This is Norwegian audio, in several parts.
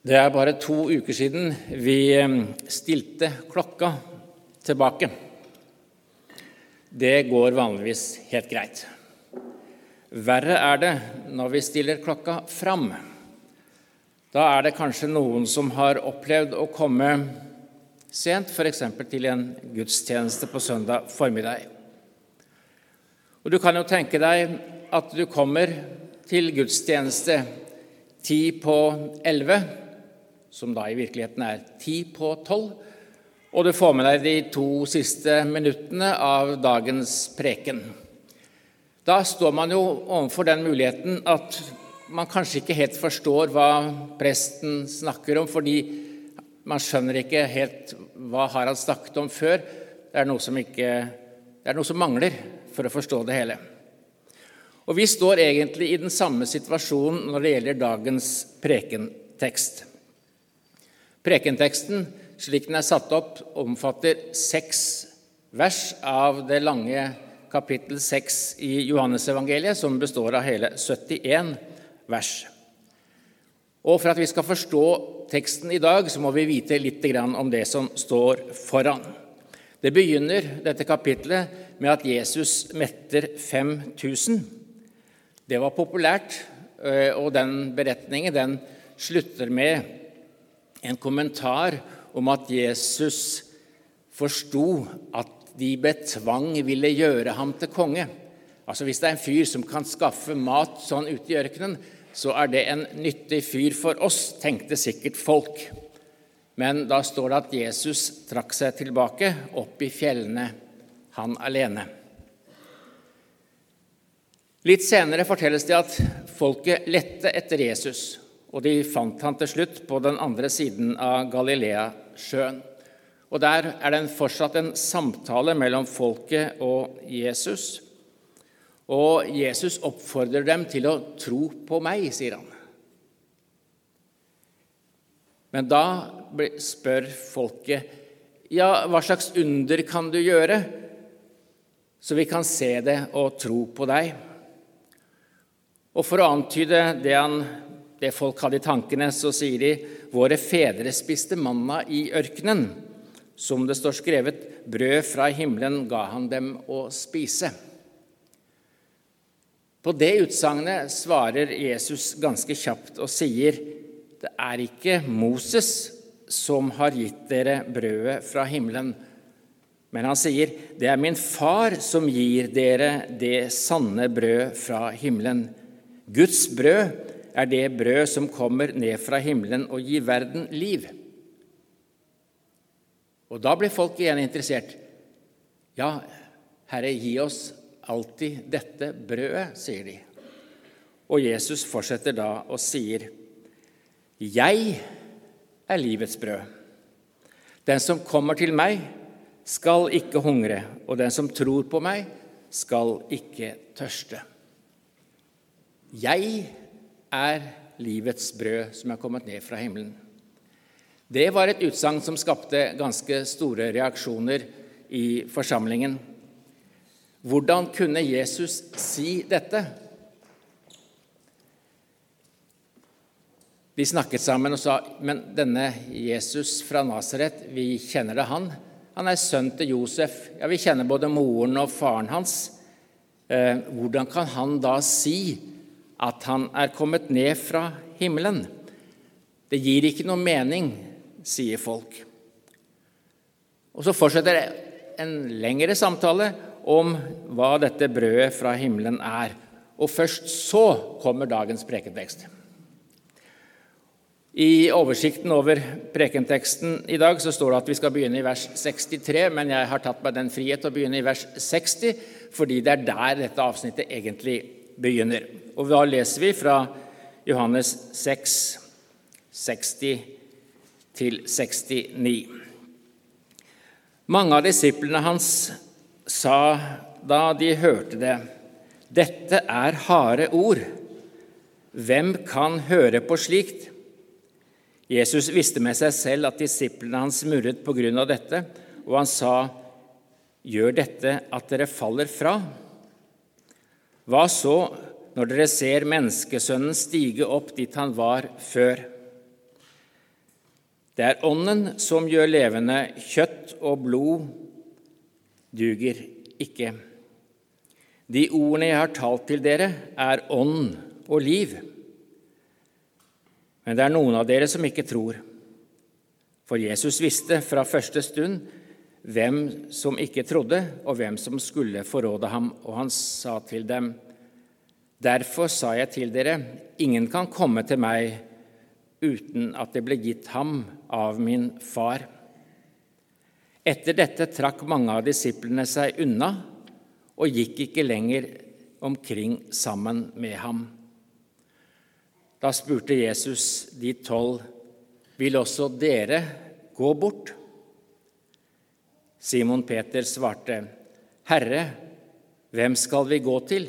Det er bare to uker siden vi stilte klokka tilbake. Det går vanligvis helt greit. Verre er det når vi stiller klokka fram. Da er det kanskje noen som har opplevd å komme sent, f.eks. til en gudstjeneste på søndag formiddag. Og Du kan jo tenke deg at du kommer til gudstjeneste ti på elleve som da i virkeligheten er ti på tolv, og du får med deg de to siste minuttene av dagens preken. Da står man jo overfor den muligheten at man kanskje ikke helt forstår hva presten snakker om, fordi man skjønner ikke helt hva har han snakket om før. Det er noe som, ikke, det er noe som mangler for å forstå det hele. Og Vi står egentlig i den samme situasjonen når det gjelder dagens prekentekst. Prekenteksten, slik den er satt opp, omfatter seks vers av det lange kapittel 6 i Johannesevangeliet, som består av hele 71 vers. Og For at vi skal forstå teksten i dag, så må vi vite litt om det som står foran. Det begynner dette kapitlet med at Jesus metter 5000. Det var populært, eh, og den beretningen den slutter med en kommentar om at Jesus forsto at de med tvang ville gjøre ham til konge. Altså Hvis det er en fyr som kan skaffe mat sånn ute i ørkenen, så er det en nyttig fyr for oss, tenkte sikkert folk. Men da står det at Jesus trakk seg tilbake, opp i fjellene, han alene. Litt senere fortelles det at folket lette etter Jesus og de fant han til slutt på den andre siden av Galileasjøen. Og Der er det fortsatt en samtale mellom folket og Jesus. Og Jesus oppfordrer dem til å tro på meg, sier han. Men da spør folket, ja, hva slags under kan du gjøre, så vi kan se det og tro på deg? Og For å antyde det han det folk hadde i tankene, så sier de våre fedre spiste manna i ørkenen. Som det står skrevet, brød fra himmelen ga han dem å spise. På det utsagnet svarer Jesus ganske kjapt og sier, det er ikke Moses som har gitt dere brødet fra himmelen, men han sier, det er min far som gir dere det sanne brød fra himmelen. Guds brød er det brød som kommer ned fra himmelen og gir verden liv. Og da blir folk igjen interessert. Ja, Herre, gi oss alltid dette brødet, sier de. Og Jesus fortsetter da og sier, Jeg er livets brød. Den som kommer til meg, skal ikke hungre, og den som tror på meg, skal ikke tørste. Jeg er livets brød som er kommet ned fra himmelen. Det var et utsagn som skapte ganske store reaksjoner i forsamlingen. Hvordan kunne Jesus si dette? De snakket sammen og sa men denne Jesus fra Nasaret, vi kjenner det han. Han er sønn til Josef. Ja, Vi kjenner både moren og faren hans. Eh, hvordan kan han da si at han er kommet ned fra himmelen. Det gir ikke noe mening, sier folk. Og Så fortsetter en lengre samtale om hva dette brødet fra himmelen er. Og først så kommer dagens prekentekst. I oversikten over prekenteksten i dag så står det at vi skal begynne i vers 63, men jeg har tatt meg den frihet å begynne i vers 60, fordi det er der dette avsnittet egentlig begynner. Og da leser vi fra Johannes 6, 60 til 69. Mange av disiplene hans sa da de hørte det, dette er harde ord. Hvem kan høre på slikt? Jesus visste med seg selv at disiplene hans murret på grunn av dette, og han sa, Gjør dette at dere faller fra? Hva så når dere ser menneskesønnen stige opp dit han var før? Det er Ånden som gjør levende. Kjøtt og blod duger ikke. De ordene jeg har talt til dere, er ånd og liv. Men det er noen av dere som ikke tror. For Jesus visste fra første stund hvem som ikke trodde, og hvem som skulle forråde ham, og han sa til dem:" Derfor sa jeg til dere, ingen kan komme til meg uten at det ble gitt ham av min far. Etter dette trakk mange av disiplene seg unna og gikk ikke lenger omkring sammen med ham. Da spurte Jesus de tolv, vil også dere gå bort? Simon Peter svarte, Herre, hvem skal vi gå til?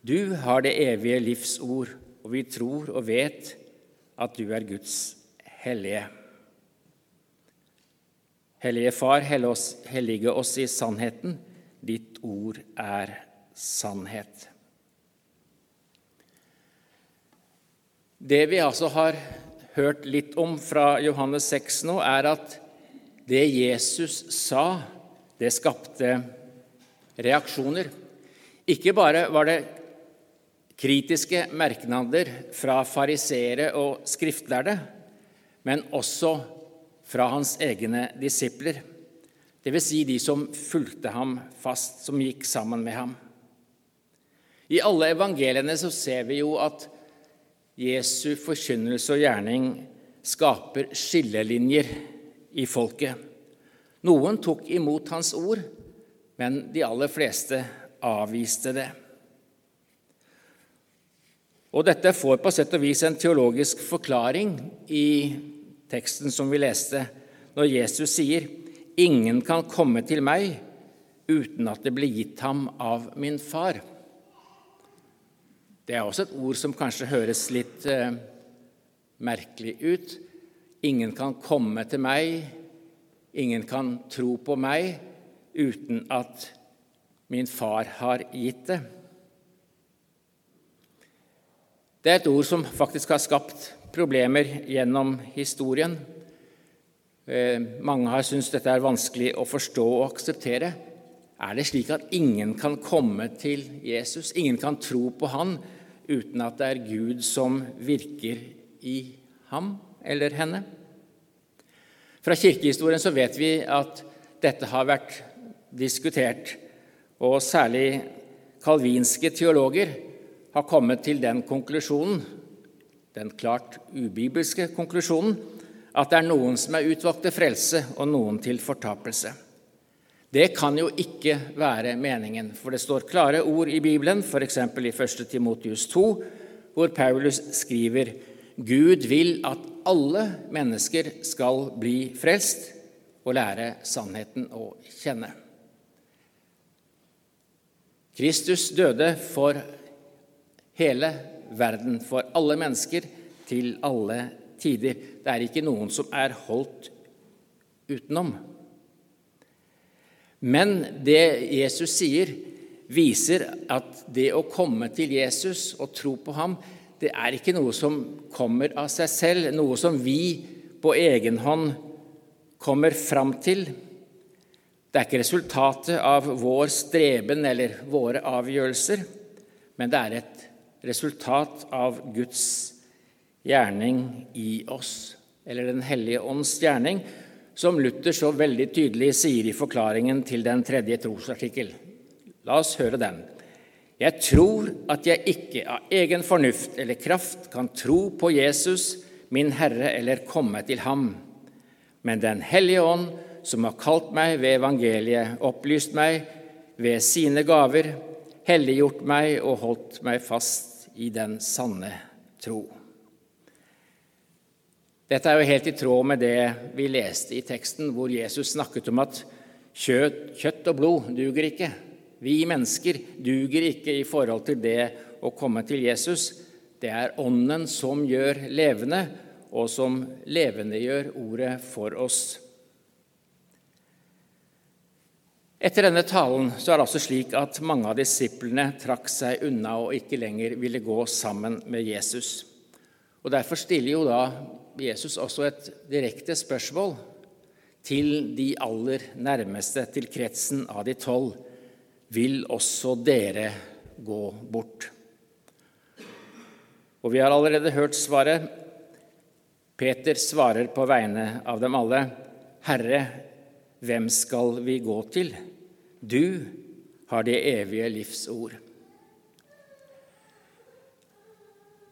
Du har det evige livs ord, og vi tror og vet at du er Guds hellige. Hellige Far, hellige oss i sannheten. Ditt ord er sannhet. Det vi altså har hørt litt om fra Johannes 6 nå, er at det Jesus sa, det skapte reaksjoner. Ikke bare var det kritiske merknader fra fariseere og skriftlærde, men også fra hans egne disipler, dvs. Si de som fulgte ham fast, som gikk sammen med ham. I alle evangeliene så ser vi jo at Jesu forkynnelse og gjerning skaper skillelinjer i folket. Noen tok imot hans ord, men de aller fleste avviste det. Og dette får på sett og vis en teologisk forklaring i teksten som vi leste, når Jesus sier, 'Ingen kan komme til meg uten at det blir gitt ham av min far'. Det er også et ord som kanskje høres litt eh, merkelig ut. Ingen kan komme til meg, ingen kan tro på meg uten at min far har gitt det. Det er et ord som faktisk har skapt problemer gjennom historien. Eh, mange har syntes dette er vanskelig å forstå og akseptere. Er det slik at ingen kan komme til Jesus, ingen kan tro på han, uten at det er Gud som virker i ham eller henne? Fra kirkehistorien så vet vi at dette har vært diskutert, og særlig kalvinske teologer har kommet til den konklusjonen, den klart ubibelske konklusjonen, at det er noen som er utvalgt til frelse, og noen til fortapelse. Det kan jo ikke være meningen, for det står klare ord i Bibelen, f.eks. i 1. Timotius 2, hvor Paulus skriver Gud vil at alle mennesker skal bli frelst og lære sannheten å kjenne. Kristus døde for hele verden, for alle mennesker, til alle tider. Det er ikke noen som er holdt utenom. Men det Jesus sier, viser at det å komme til Jesus og tro på ham, det er ikke noe som kommer av seg selv, noe som vi på egen hånd kommer fram til. Det er ikke resultatet av vår streben eller våre avgjørelser, men det er et resultat av Guds gjerning i oss, eller Den hellige ånds gjerning, som Luther så veldig tydelig sier i forklaringen til den tredje trosartikkel. La oss høre den. Jeg tror at jeg ikke av egen fornuft eller kraft kan tro på Jesus, min Herre, eller komme til ham. Men Den hellige ånd, som har kalt meg ved evangeliet, opplyst meg ved sine gaver, helliggjort meg og holdt meg fast i den sanne tro. Dette er jo helt i tråd med det vi leste i teksten, hvor Jesus snakket om at kjøtt, og blod duger ikke. Vi mennesker duger ikke i forhold til det å komme til Jesus. Det er Ånden som gjør levende, og som levendegjør ordet for oss. Etter denne talen så er det altså slik at mange av disiplene trakk seg unna og ikke lenger ville gå sammen med Jesus. Og Derfor stiller jo da Jesus også et direkte spørsmål til de aller nærmeste, til kretsen av de tolv. Vil også dere gå bort? Og vi har allerede hørt svaret. Peter svarer på vegne av dem alle. Herre, hvem skal vi gå til? Du har det evige livsord.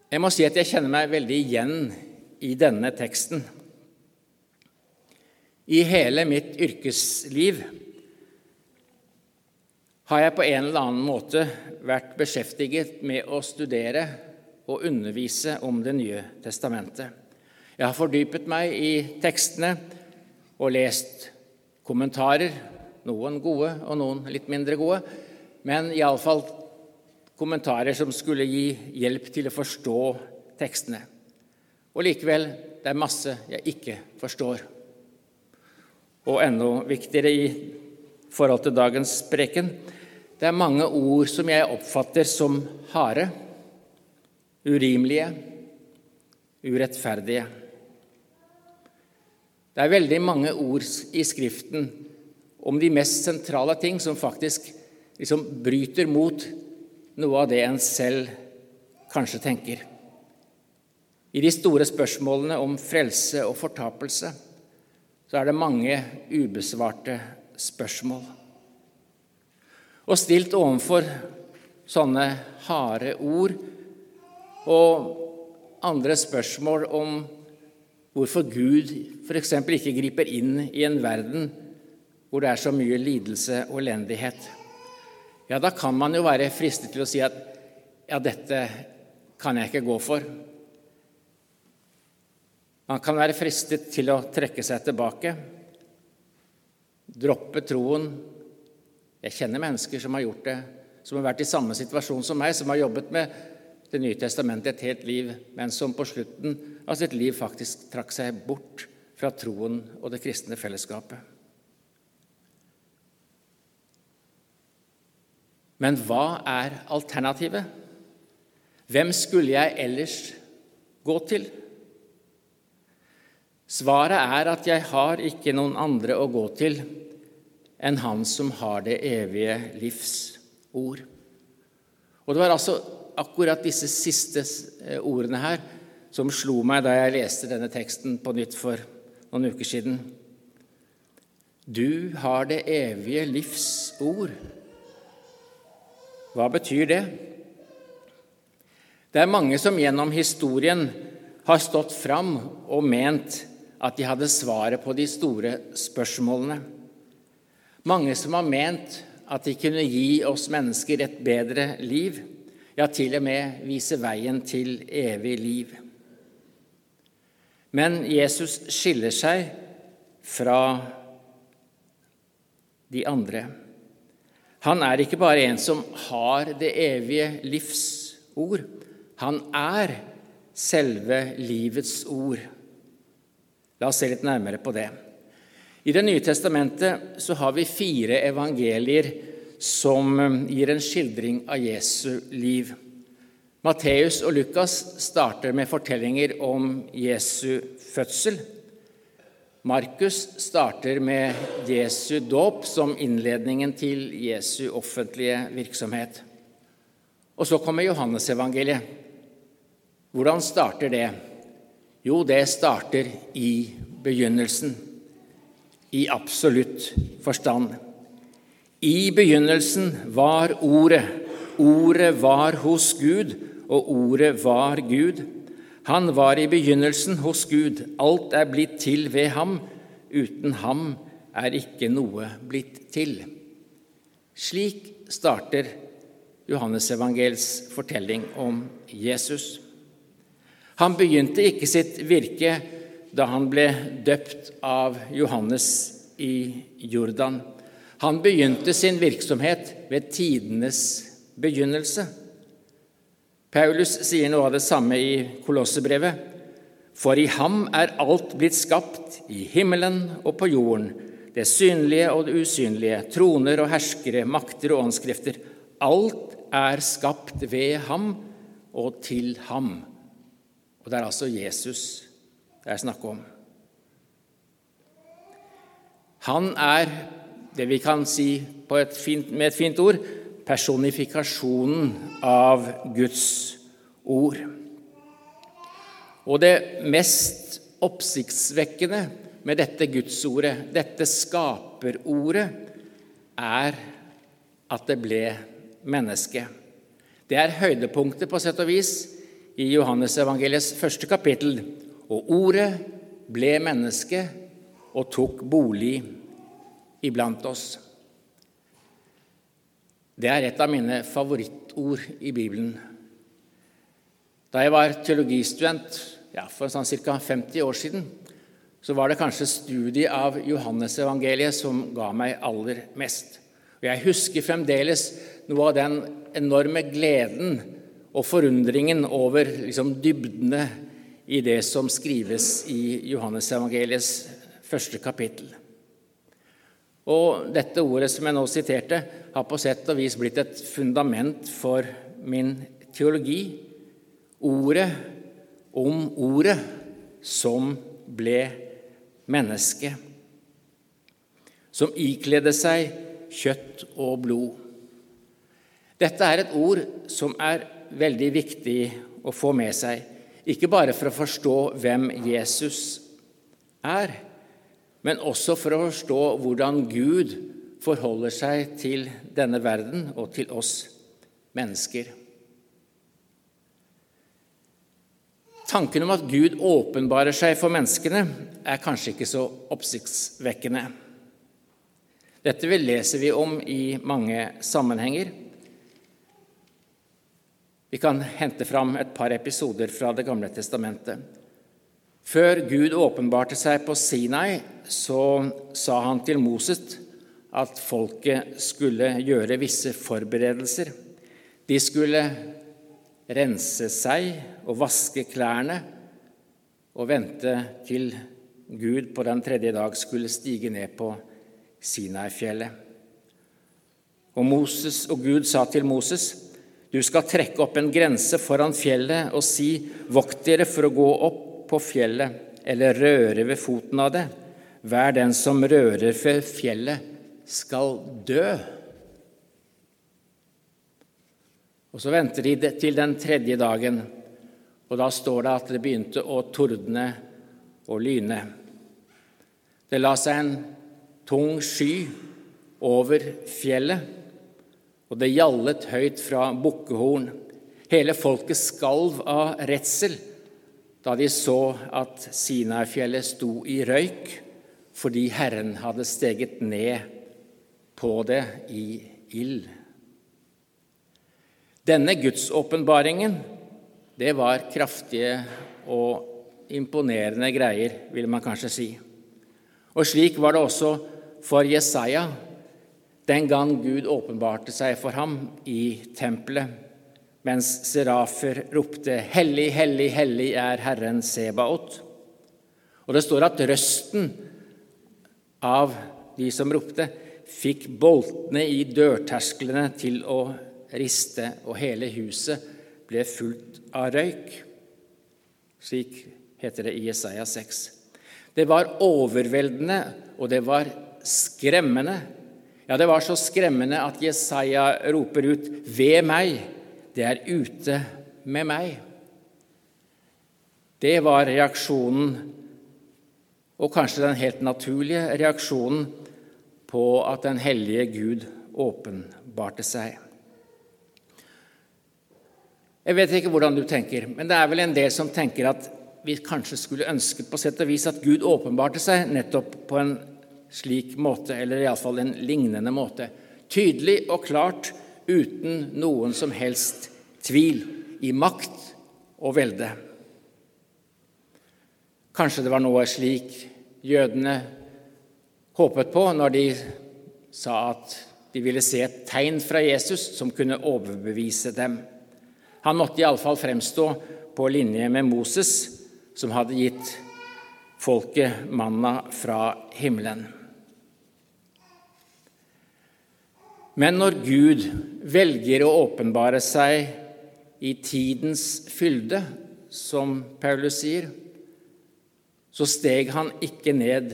Jeg må si at jeg kjenner meg veldig igjen i denne teksten. I hele mitt yrkesliv har jeg på en eller annen måte vært beskjeftiget med å studere og undervise om Det nye testamentet. Jeg har fordypet meg i tekstene og lest kommentarer, noen gode og noen litt mindre gode, men iallfall kommentarer som skulle gi hjelp til å forstå tekstene. Og likevel det er masse jeg ikke forstår. Og enda viktigere i forhold til dagens preken det er mange ord som jeg oppfatter som harde, urimelige, urettferdige. Det er veldig mange ord i Skriften om de mest sentrale ting som faktisk liksom bryter mot noe av det en selv kanskje tenker. I de store spørsmålene om frelse og fortapelse så er det mange ubesvarte spørsmål. Og stilt overfor sånne harde ord og andre spørsmål om hvorfor Gud f.eks. ikke griper inn i en verden hvor det er så mye lidelse og elendighet, ja, da kan man jo være fristet til å si at ja, dette kan jeg ikke gå for. Man kan være fristet til å trekke seg tilbake, droppe troen. Jeg kjenner mennesker som har gjort det, som har vært i samme situasjon som meg, som har jobbet med Det nye testamentet et helt liv, men som på slutten av sitt liv faktisk trakk seg bort fra troen og det kristne fellesskapet. Men hva er alternativet? Hvem skulle jeg ellers gå til? Svaret er at jeg har ikke noen andre å gå til enn Han som har det evige livs ord. Og Det var altså akkurat disse siste eh, ordene her som slo meg da jeg leste denne teksten på nytt for noen uker siden. Du har det evige livs ord. Hva betyr det? Det er mange som gjennom historien har stått fram og ment at de hadde svaret på de store spørsmålene. Mange som har ment at de kunne gi oss mennesker et bedre liv, ja, til og med vise veien til evig liv. Men Jesus skiller seg fra de andre. Han er ikke bare en som har det evige livs ord. Han er selve livets ord. La oss se litt nærmere på det. I Det nye testamentet så har vi fire evangelier som um, gir en skildring av Jesu liv. Matteus og Lukas starter med fortellinger om Jesu fødsel. Markus starter med Jesu dåp som innledningen til Jesu offentlige virksomhet. Og så kommer Johannesevangeliet. Hvordan starter det? Jo, det starter i begynnelsen, i absolutt forstand. I begynnelsen var Ordet. Ordet var hos Gud, og Ordet var Gud. Han var i begynnelsen hos Gud. Alt er blitt til ved ham. Uten ham er ikke noe blitt til. Slik starter Johannesevangels fortelling om Jesus. Han begynte ikke sitt virke da han ble døpt av Johannes i Jordan. Han begynte sin virksomhet ved tidenes begynnelse. Paulus sier noe av det samme i Kolossebrevet. For i ham er alt blitt skapt, i himmelen og på jorden, det synlige og det usynlige, troner og herskere, makter og åndskrifter. Alt er skapt ved ham og til ham. Og det er altså Jesus, det er snakk om. Han er det vi kan si et fint, med et fint ord personifikasjonen av Guds ord. Og det mest oppsiktsvekkende med dette Gudsordet, dette skaperordet, er at det ble menneske. Det er høydepunktet på sett og vis i Johannes evangeliets første kapittel. Og ordet ble menneske og tok bolig iblant oss. Det er et av mine favorittord i Bibelen. Da jeg var teologistudent ja, for sånn ca. 50 år siden, så var det kanskje studiet av Johannesevangeliet som ga meg aller mest. Og Jeg husker fremdeles noe av den enorme gleden og forundringen over liksom, dybdene i det som skrives i Johannesevangeliets første kapittel. Og dette ordet som jeg nå siterte, har på sett og vis blitt et fundament for min teologi. Ordet om ordet som ble menneske. Som ikledde seg kjøtt og blod. Dette er et ord som er veldig viktig å få med seg, ikke bare for å forstå hvem Jesus er, men også for å forstå hvordan Gud forholder seg til denne verden og til oss mennesker. Tanken om at Gud åpenbarer seg for menneskene, er kanskje ikke så oppsiktsvekkende. Dette leser vi om i mange sammenhenger. Vi kan hente fram et par episoder fra Det gamle testamentet. Før Gud åpenbarte seg på Sinai, så sa han til Moses at folket skulle gjøre visse forberedelser. De skulle rense seg og vaske klærne og vente til Gud på den tredje dag skulle stige ned på Sinai-fjellet. Og, og Gud sa til Moses, du skal trekke opp en grense foran fjellet og si, vokt dere for å gå opp på fjellet eller røre ved foten av det. Hver den som rører ved fjellet, skal dø. Og Så venter de til den tredje dagen, og da står det at det begynte å tordne og lyne. Det la seg en tung sky over fjellet, og det gjallet høyt fra bukkehorn. Hele folket skalv av redsel da de så at Sinai-fjellet sto i røyk fordi Herren hadde steget ned på det i ild. Denne gudsåpenbaringen, det var kraftige og imponerende greier, vil man kanskje si. Og slik var det også for Jesaja den gang Gud åpenbarte seg for ham i tempelet, mens serafer ropte 'Hellig, hellig, hellig er Herren Sebaot'. Og det står at røsten av de som ropte, fikk boltene i dørtersklene til å riste, og hele huset ble fullt av røyk. Slik heter det i Jesaja 6. Det var overveldende, og det var skremmende. Ja, det var så skremmende at Jesaja roper ut, 'Ved meg, det er ute med meg'. Det var reaksjonen, og kanskje den helt naturlige reaksjonen, på at den hellige Gud åpenbarte seg. Jeg vet ikke hvordan du tenker, men det er vel en del som tenker at vi kanskje skulle ønske på sett og vis at Gud åpenbarte seg nettopp på en slik måte, eller iallfall en lignende måte. Tydelig og klart, uten noen som helst tvil, i makt og velde. Kanskje det var noe slik jødene håpet på når de sa at de ville se et tegn fra Jesus som kunne overbevise dem. Han måtte iallfall fremstå på linje med Moses, som hadde gitt folket manna fra himmelen. Men når Gud velger å åpenbare seg i tidens fylde, som Paulus sier, så steg han ikke ned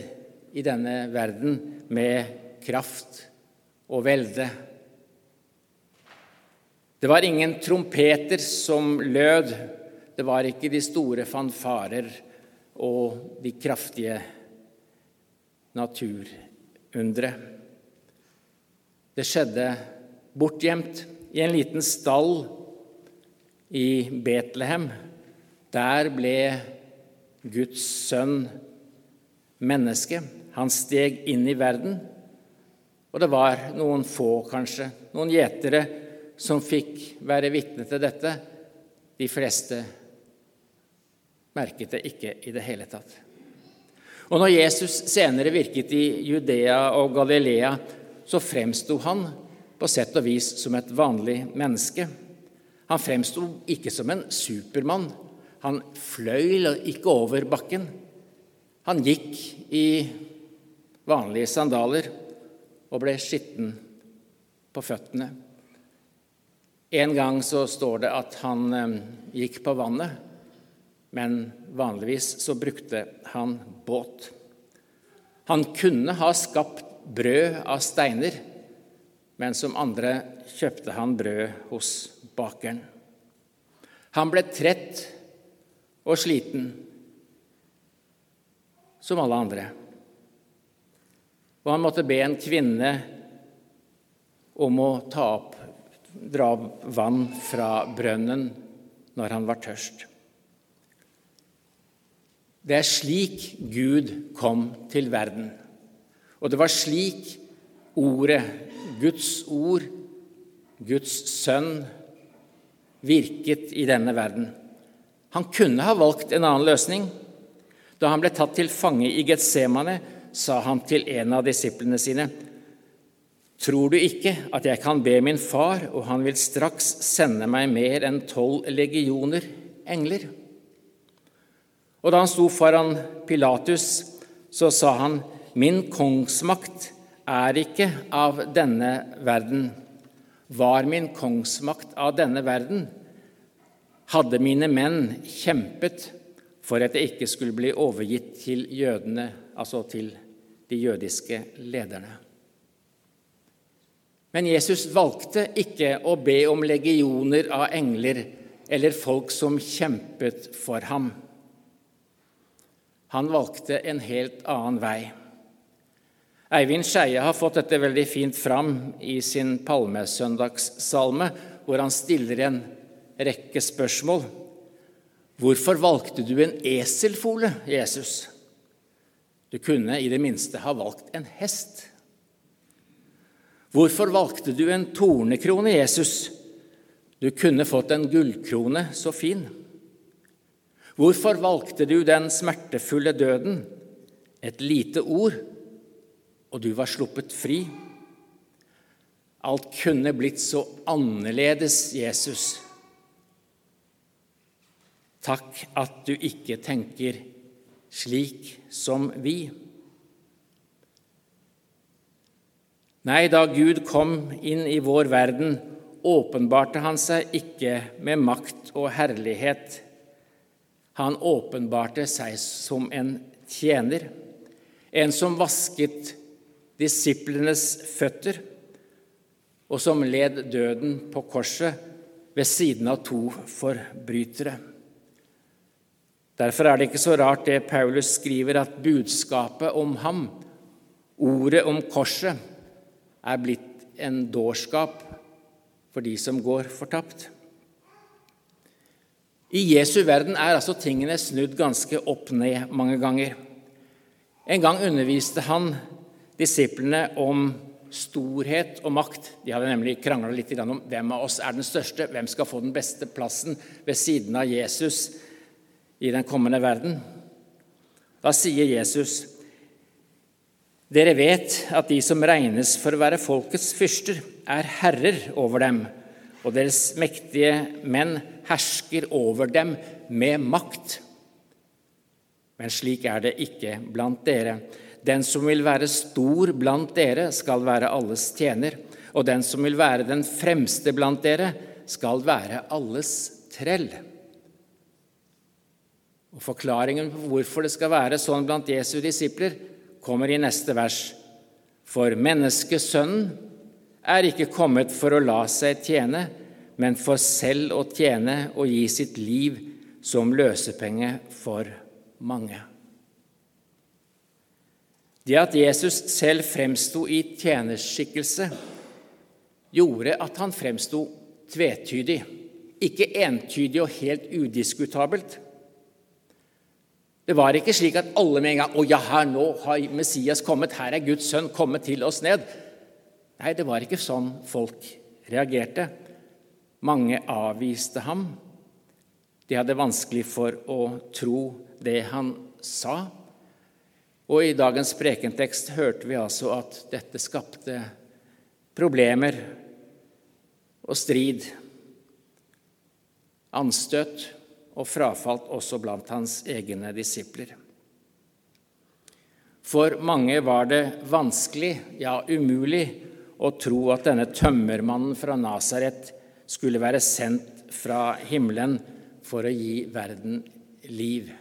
i denne verden med kraft og velde. Det var ingen trompeter som lød, det var ikke de store fanfarer og de kraftige naturundre. Det skjedde bortgjemt i en liten stall i Betlehem. Der ble Guds sønn menneske. Han steg inn i verden, og det var noen få, kanskje, noen gjetere, som fikk være vitne til dette. De fleste merket det ikke i det hele tatt. Og når Jesus senere virket i Judea og Galilea, så fremsto han på sett og vis som et vanlig menneske. Han fremsto ikke som en supermann. Han fløy ikke over bakken. Han gikk i vanlige sandaler og ble skitten på føttene. En gang så står det at han eh, gikk på vannet, men vanligvis så brukte han båt. Han kunne ha skapt brød av steiner, men som andre kjøpte han brød hos bakeren. Han ble trett og sliten som alle andre. Og han måtte be en kvinne om å ta opp, dra vann fra brønnen når han var tørst. Det er slik Gud kom til verden. Og det var slik ordet, Guds ord, Guds sønn, virket i denne verden. Han kunne ha valgt en annen løsning. Da han ble tatt til fange i Getsemane, sa han til en av disiplene sine.: Tror du ikke at jeg kan be min far, og han vil straks sende meg mer enn tolv legioner engler? Og da han sto foran Pilatus, så sa han, Min kongsmakt er ikke av denne verden. Var min kongsmakt av denne verden, hadde mine menn kjempet for at det ikke skulle bli overgitt til jødene, altså til de jødiske lederne. Men Jesus valgte ikke å be om legioner av engler eller folk som kjempet for ham. Han valgte en helt annen vei. Eivind Skeie har fått dette veldig fint fram i sin palmesøndagssalme, hvor han stiller en rekke spørsmål. Hvorfor valgte du en eselfole, Jesus? Du kunne i det minste ha valgt en hest. Hvorfor valgte du en tornekrone, Jesus? Du kunne fått en gullkrone, så fin. Hvorfor valgte du den smertefulle døden? Et lite ord, og du var sluppet fri. Alt kunne blitt så annerledes, Jesus. Takk at du ikke tenker slik som vi. Nei, da Gud kom inn i vår verden, åpenbarte han seg ikke med makt og herlighet. Han åpenbarte seg som en tjener, en som vasket disiplenes føtter, og som led døden på korset ved siden av to forbrytere. Derfor er det ikke så rart det Paulus skriver, at budskapet om ham, ordet om korset, er blitt en dårskap for de som går fortapt. I Jesu verden er altså tingene snudd ganske opp ned mange ganger. En gang underviste han disiplene om storhet og makt. De hadde nemlig krangla litt om hvem av oss er den største, hvem skal få den beste plassen ved siden av Jesus i den kommende verden. Da sier Jesus, dere vet at de som regnes for å være folkets fyrster, er herrer over dem, og deres mektige menn hersker over dem med makt. Men slik er det ikke blant dere. Den som vil være stor blant dere, skal være alles tjener, og den som vil være den fremste blant dere, skal være alles trell. Og Forklaringen på hvorfor det skal være sånn blant Jesu disipler, kommer i neste vers. For menneskesønnen er ikke kommet for å la seg tjene, men for selv å tjene og gi sitt liv som løsepenge for mange. Det at Jesus selv fremsto i tjenerskikkelse, gjorde at han fremsto tvetydig, ikke entydig og helt udiskutabelt. Det var ikke slik at alle med en gang 'Å ja, her nå har Messias kommet. Her er Guds sønn kommet til oss ned.' Nei, det var ikke sånn folk reagerte. Mange avviste ham. De hadde vanskelig for å tro det han sa. Og i dagens prekentekst hørte vi altså at dette skapte problemer og strid, anstøt og frafalt også blant hans egne disipler. For mange var det vanskelig, ja umulig, å tro at denne tømmermannen fra Nasaret skulle være sendt fra himmelen for å gi verden liv.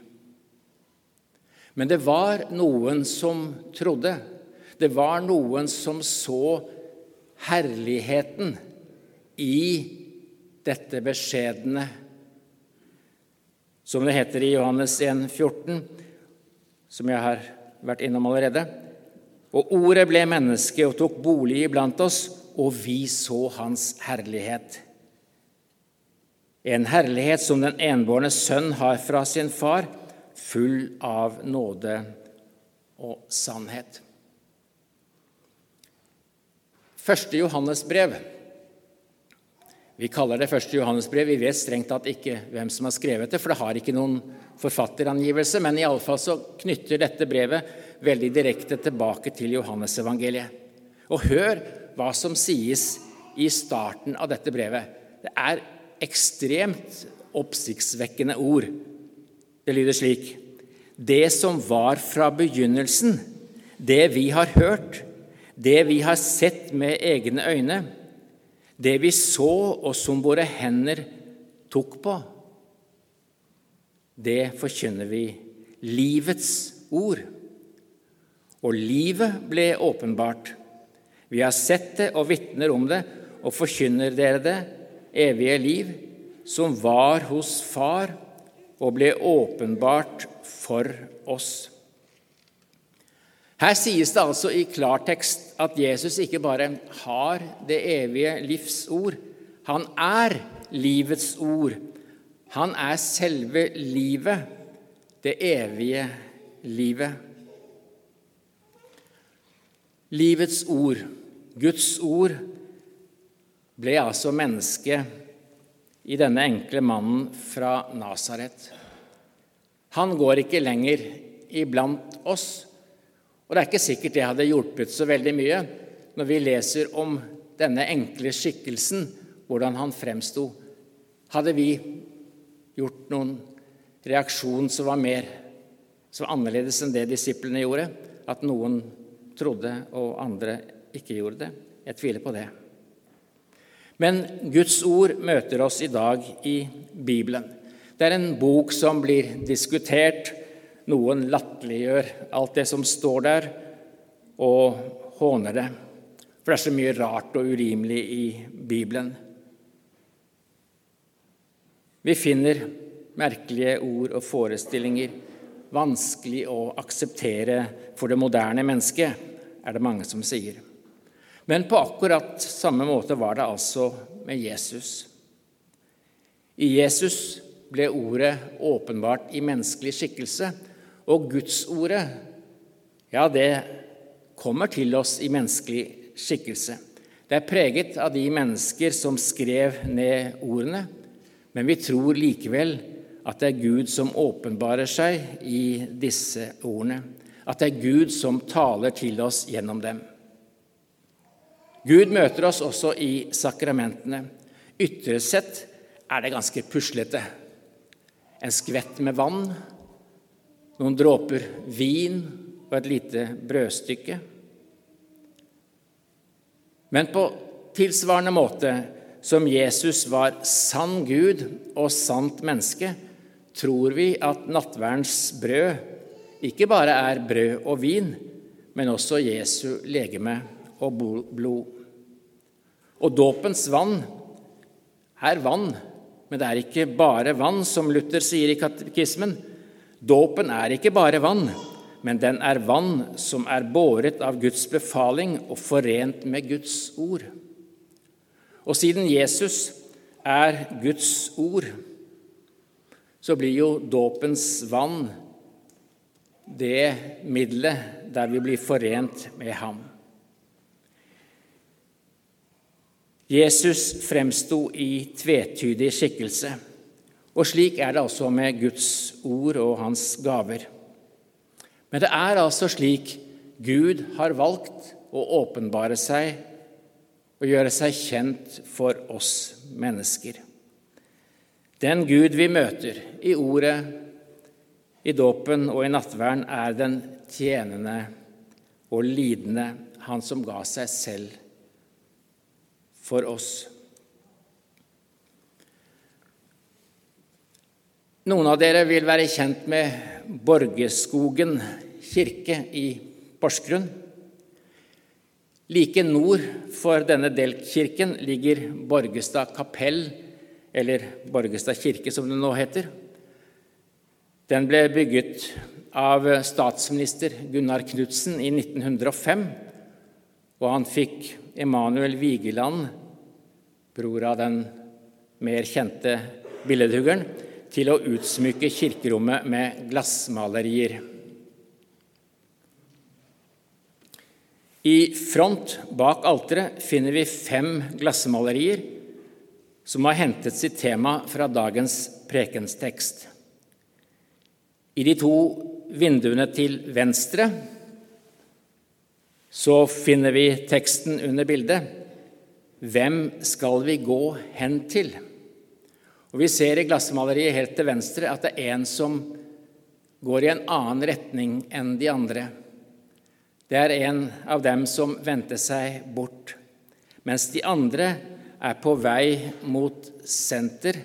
Men det var noen som trodde. Det var noen som så herligheten i dette beskjedne som det heter i Johannes 1, 14, som jeg har vært innom allerede. Og ordet ble menneske og tok bolig iblant oss, og vi så hans herlighet. En herlighet som den enbårne sønn har fra sin far, full av nåde og sannhet. Første Johannes brev vi kaller det første Johannesbrev. Vi vet strengt tatt ikke hvem som har skrevet det, for det har ikke noen forfatterangivelse, men iallfall så knytter dette brevet veldig direkte tilbake til Johannesevangeliet. Og hør hva som sies i starten av dette brevet. Det er ekstremt oppsiktsvekkende ord. Det lyder slik Det som var fra begynnelsen, det vi har hørt, det vi har sett med egne øyne, det vi så og som våre hender tok på, det forkynner vi livets ord. Og livet ble åpenbart. Vi har sett det og vitner om det og forkynner dere det, evige liv, som var hos Far og ble åpenbart for oss. Her sies det altså i klartekst at Jesus ikke bare har det evige livs ord, han er livets ord. Han er selve livet, det evige livet. Livets ord, Guds ord, ble altså menneske i denne enkle mannen fra Nasaret. Han går ikke lenger iblant oss. Og det er ikke sikkert det hadde hjulpet så veldig mye når vi leser om denne enkle skikkelsen, hvordan han fremsto. Hadde vi gjort noen reaksjon som var mer som var annerledes enn det disiplene gjorde? At noen trodde og andre ikke gjorde det? Jeg tviler på det. Men Guds ord møter oss i dag i Bibelen. Det er en bok som blir diskutert, noen latterliggjør alt det som står der, og håner det. For det er så mye rart og urimelig i Bibelen. Vi finner merkelige ord og forestillinger vanskelig å akseptere for det moderne mennesket, er det mange som sier. Men på akkurat samme måte var det altså med Jesus. I Jesus ble ordet åpenbart i menneskelig skikkelse, og Gudsordet, ja, det kommer til oss i menneskelig skikkelse. Det er preget av de mennesker som skrev ned ordene, men vi tror likevel at det er Gud som åpenbarer seg i disse ordene. At det er Gud som taler til oss gjennom dem. Gud møter oss også i sakramentene. Ytre sett er det ganske puslete. En skvett med vann noen dråper vin og et lite brødstykke. Men på tilsvarende måte som Jesus var sann Gud og sant menneske, tror vi at nattverdens brød ikke bare er brød og vin, men også Jesu legeme og blod. Og dåpens vann er vann, men det er ikke bare vann, som Luther sier i katekismen. Dåpen er ikke bare vann, men den er vann som er båret av Guds befaling og forent med Guds ord. Og siden Jesus er Guds ord, så blir jo dåpens vann det middelet der vi blir forent med ham. Jesus fremsto i tvetydig skikkelse, og slik er det altså med Guds ord og hans gaver. Men det er altså slik Gud har valgt å åpenbare seg og gjøre seg kjent for oss mennesker. Den Gud vi møter i ordet, i dåpen og i nattverden, er den tjenende og lidende, han som ga seg selv for oss. Noen av dere vil være kjent med Borgeskogen kirke i Porsgrunn. Like nord for denne delkirken ligger Borgestad kapell, eller Borgestad kirke, som det nå heter. Den ble bygget av statsminister Gunnar Knudsen i 1905, og han fikk Emanuel Vigeland, bror av den mer kjente billedhuggeren, til å utsmykke kirkerommet med glassmalerier. I front bak alteret finner vi fem glassmalerier som har hentet sitt tema fra dagens prekenstekst. I de to vinduene til venstre så finner vi teksten under bildet. Hvem skal vi gå hen til? Og Vi ser i glassmaleriet helt til venstre at det er en som går i en annen retning enn de andre. Det er en av dem som vendte seg bort, mens de andre er på vei mot senter,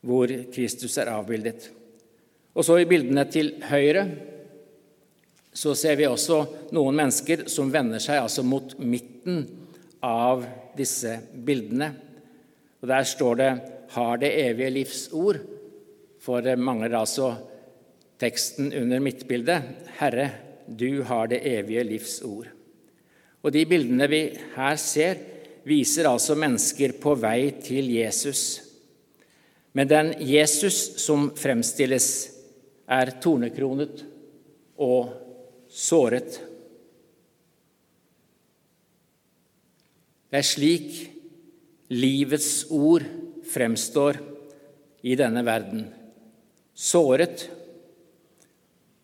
hvor Kristus er avbildet. Og så i bildene til høyre så ser vi også noen mennesker som vender seg altså mot midten av disse bildene. Og Der står det 'Har det evige livs ord', for det mangler altså teksten under midtbildet 'Herre, du har det evige livs ord'. Og De bildene vi her ser, viser altså mennesker på vei til Jesus. Men den Jesus som fremstilles, er tornekronet og såret. Det er slik livets ord fremstår i denne verden. Såret,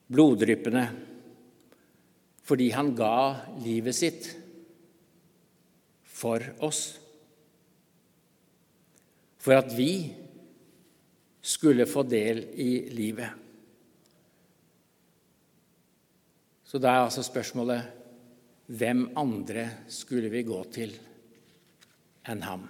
bloddryppende, fordi han ga livet sitt for oss. For at vi skulle få del i livet. Så da er altså spørsmålet hvem andre skulle vi gå til enn ham?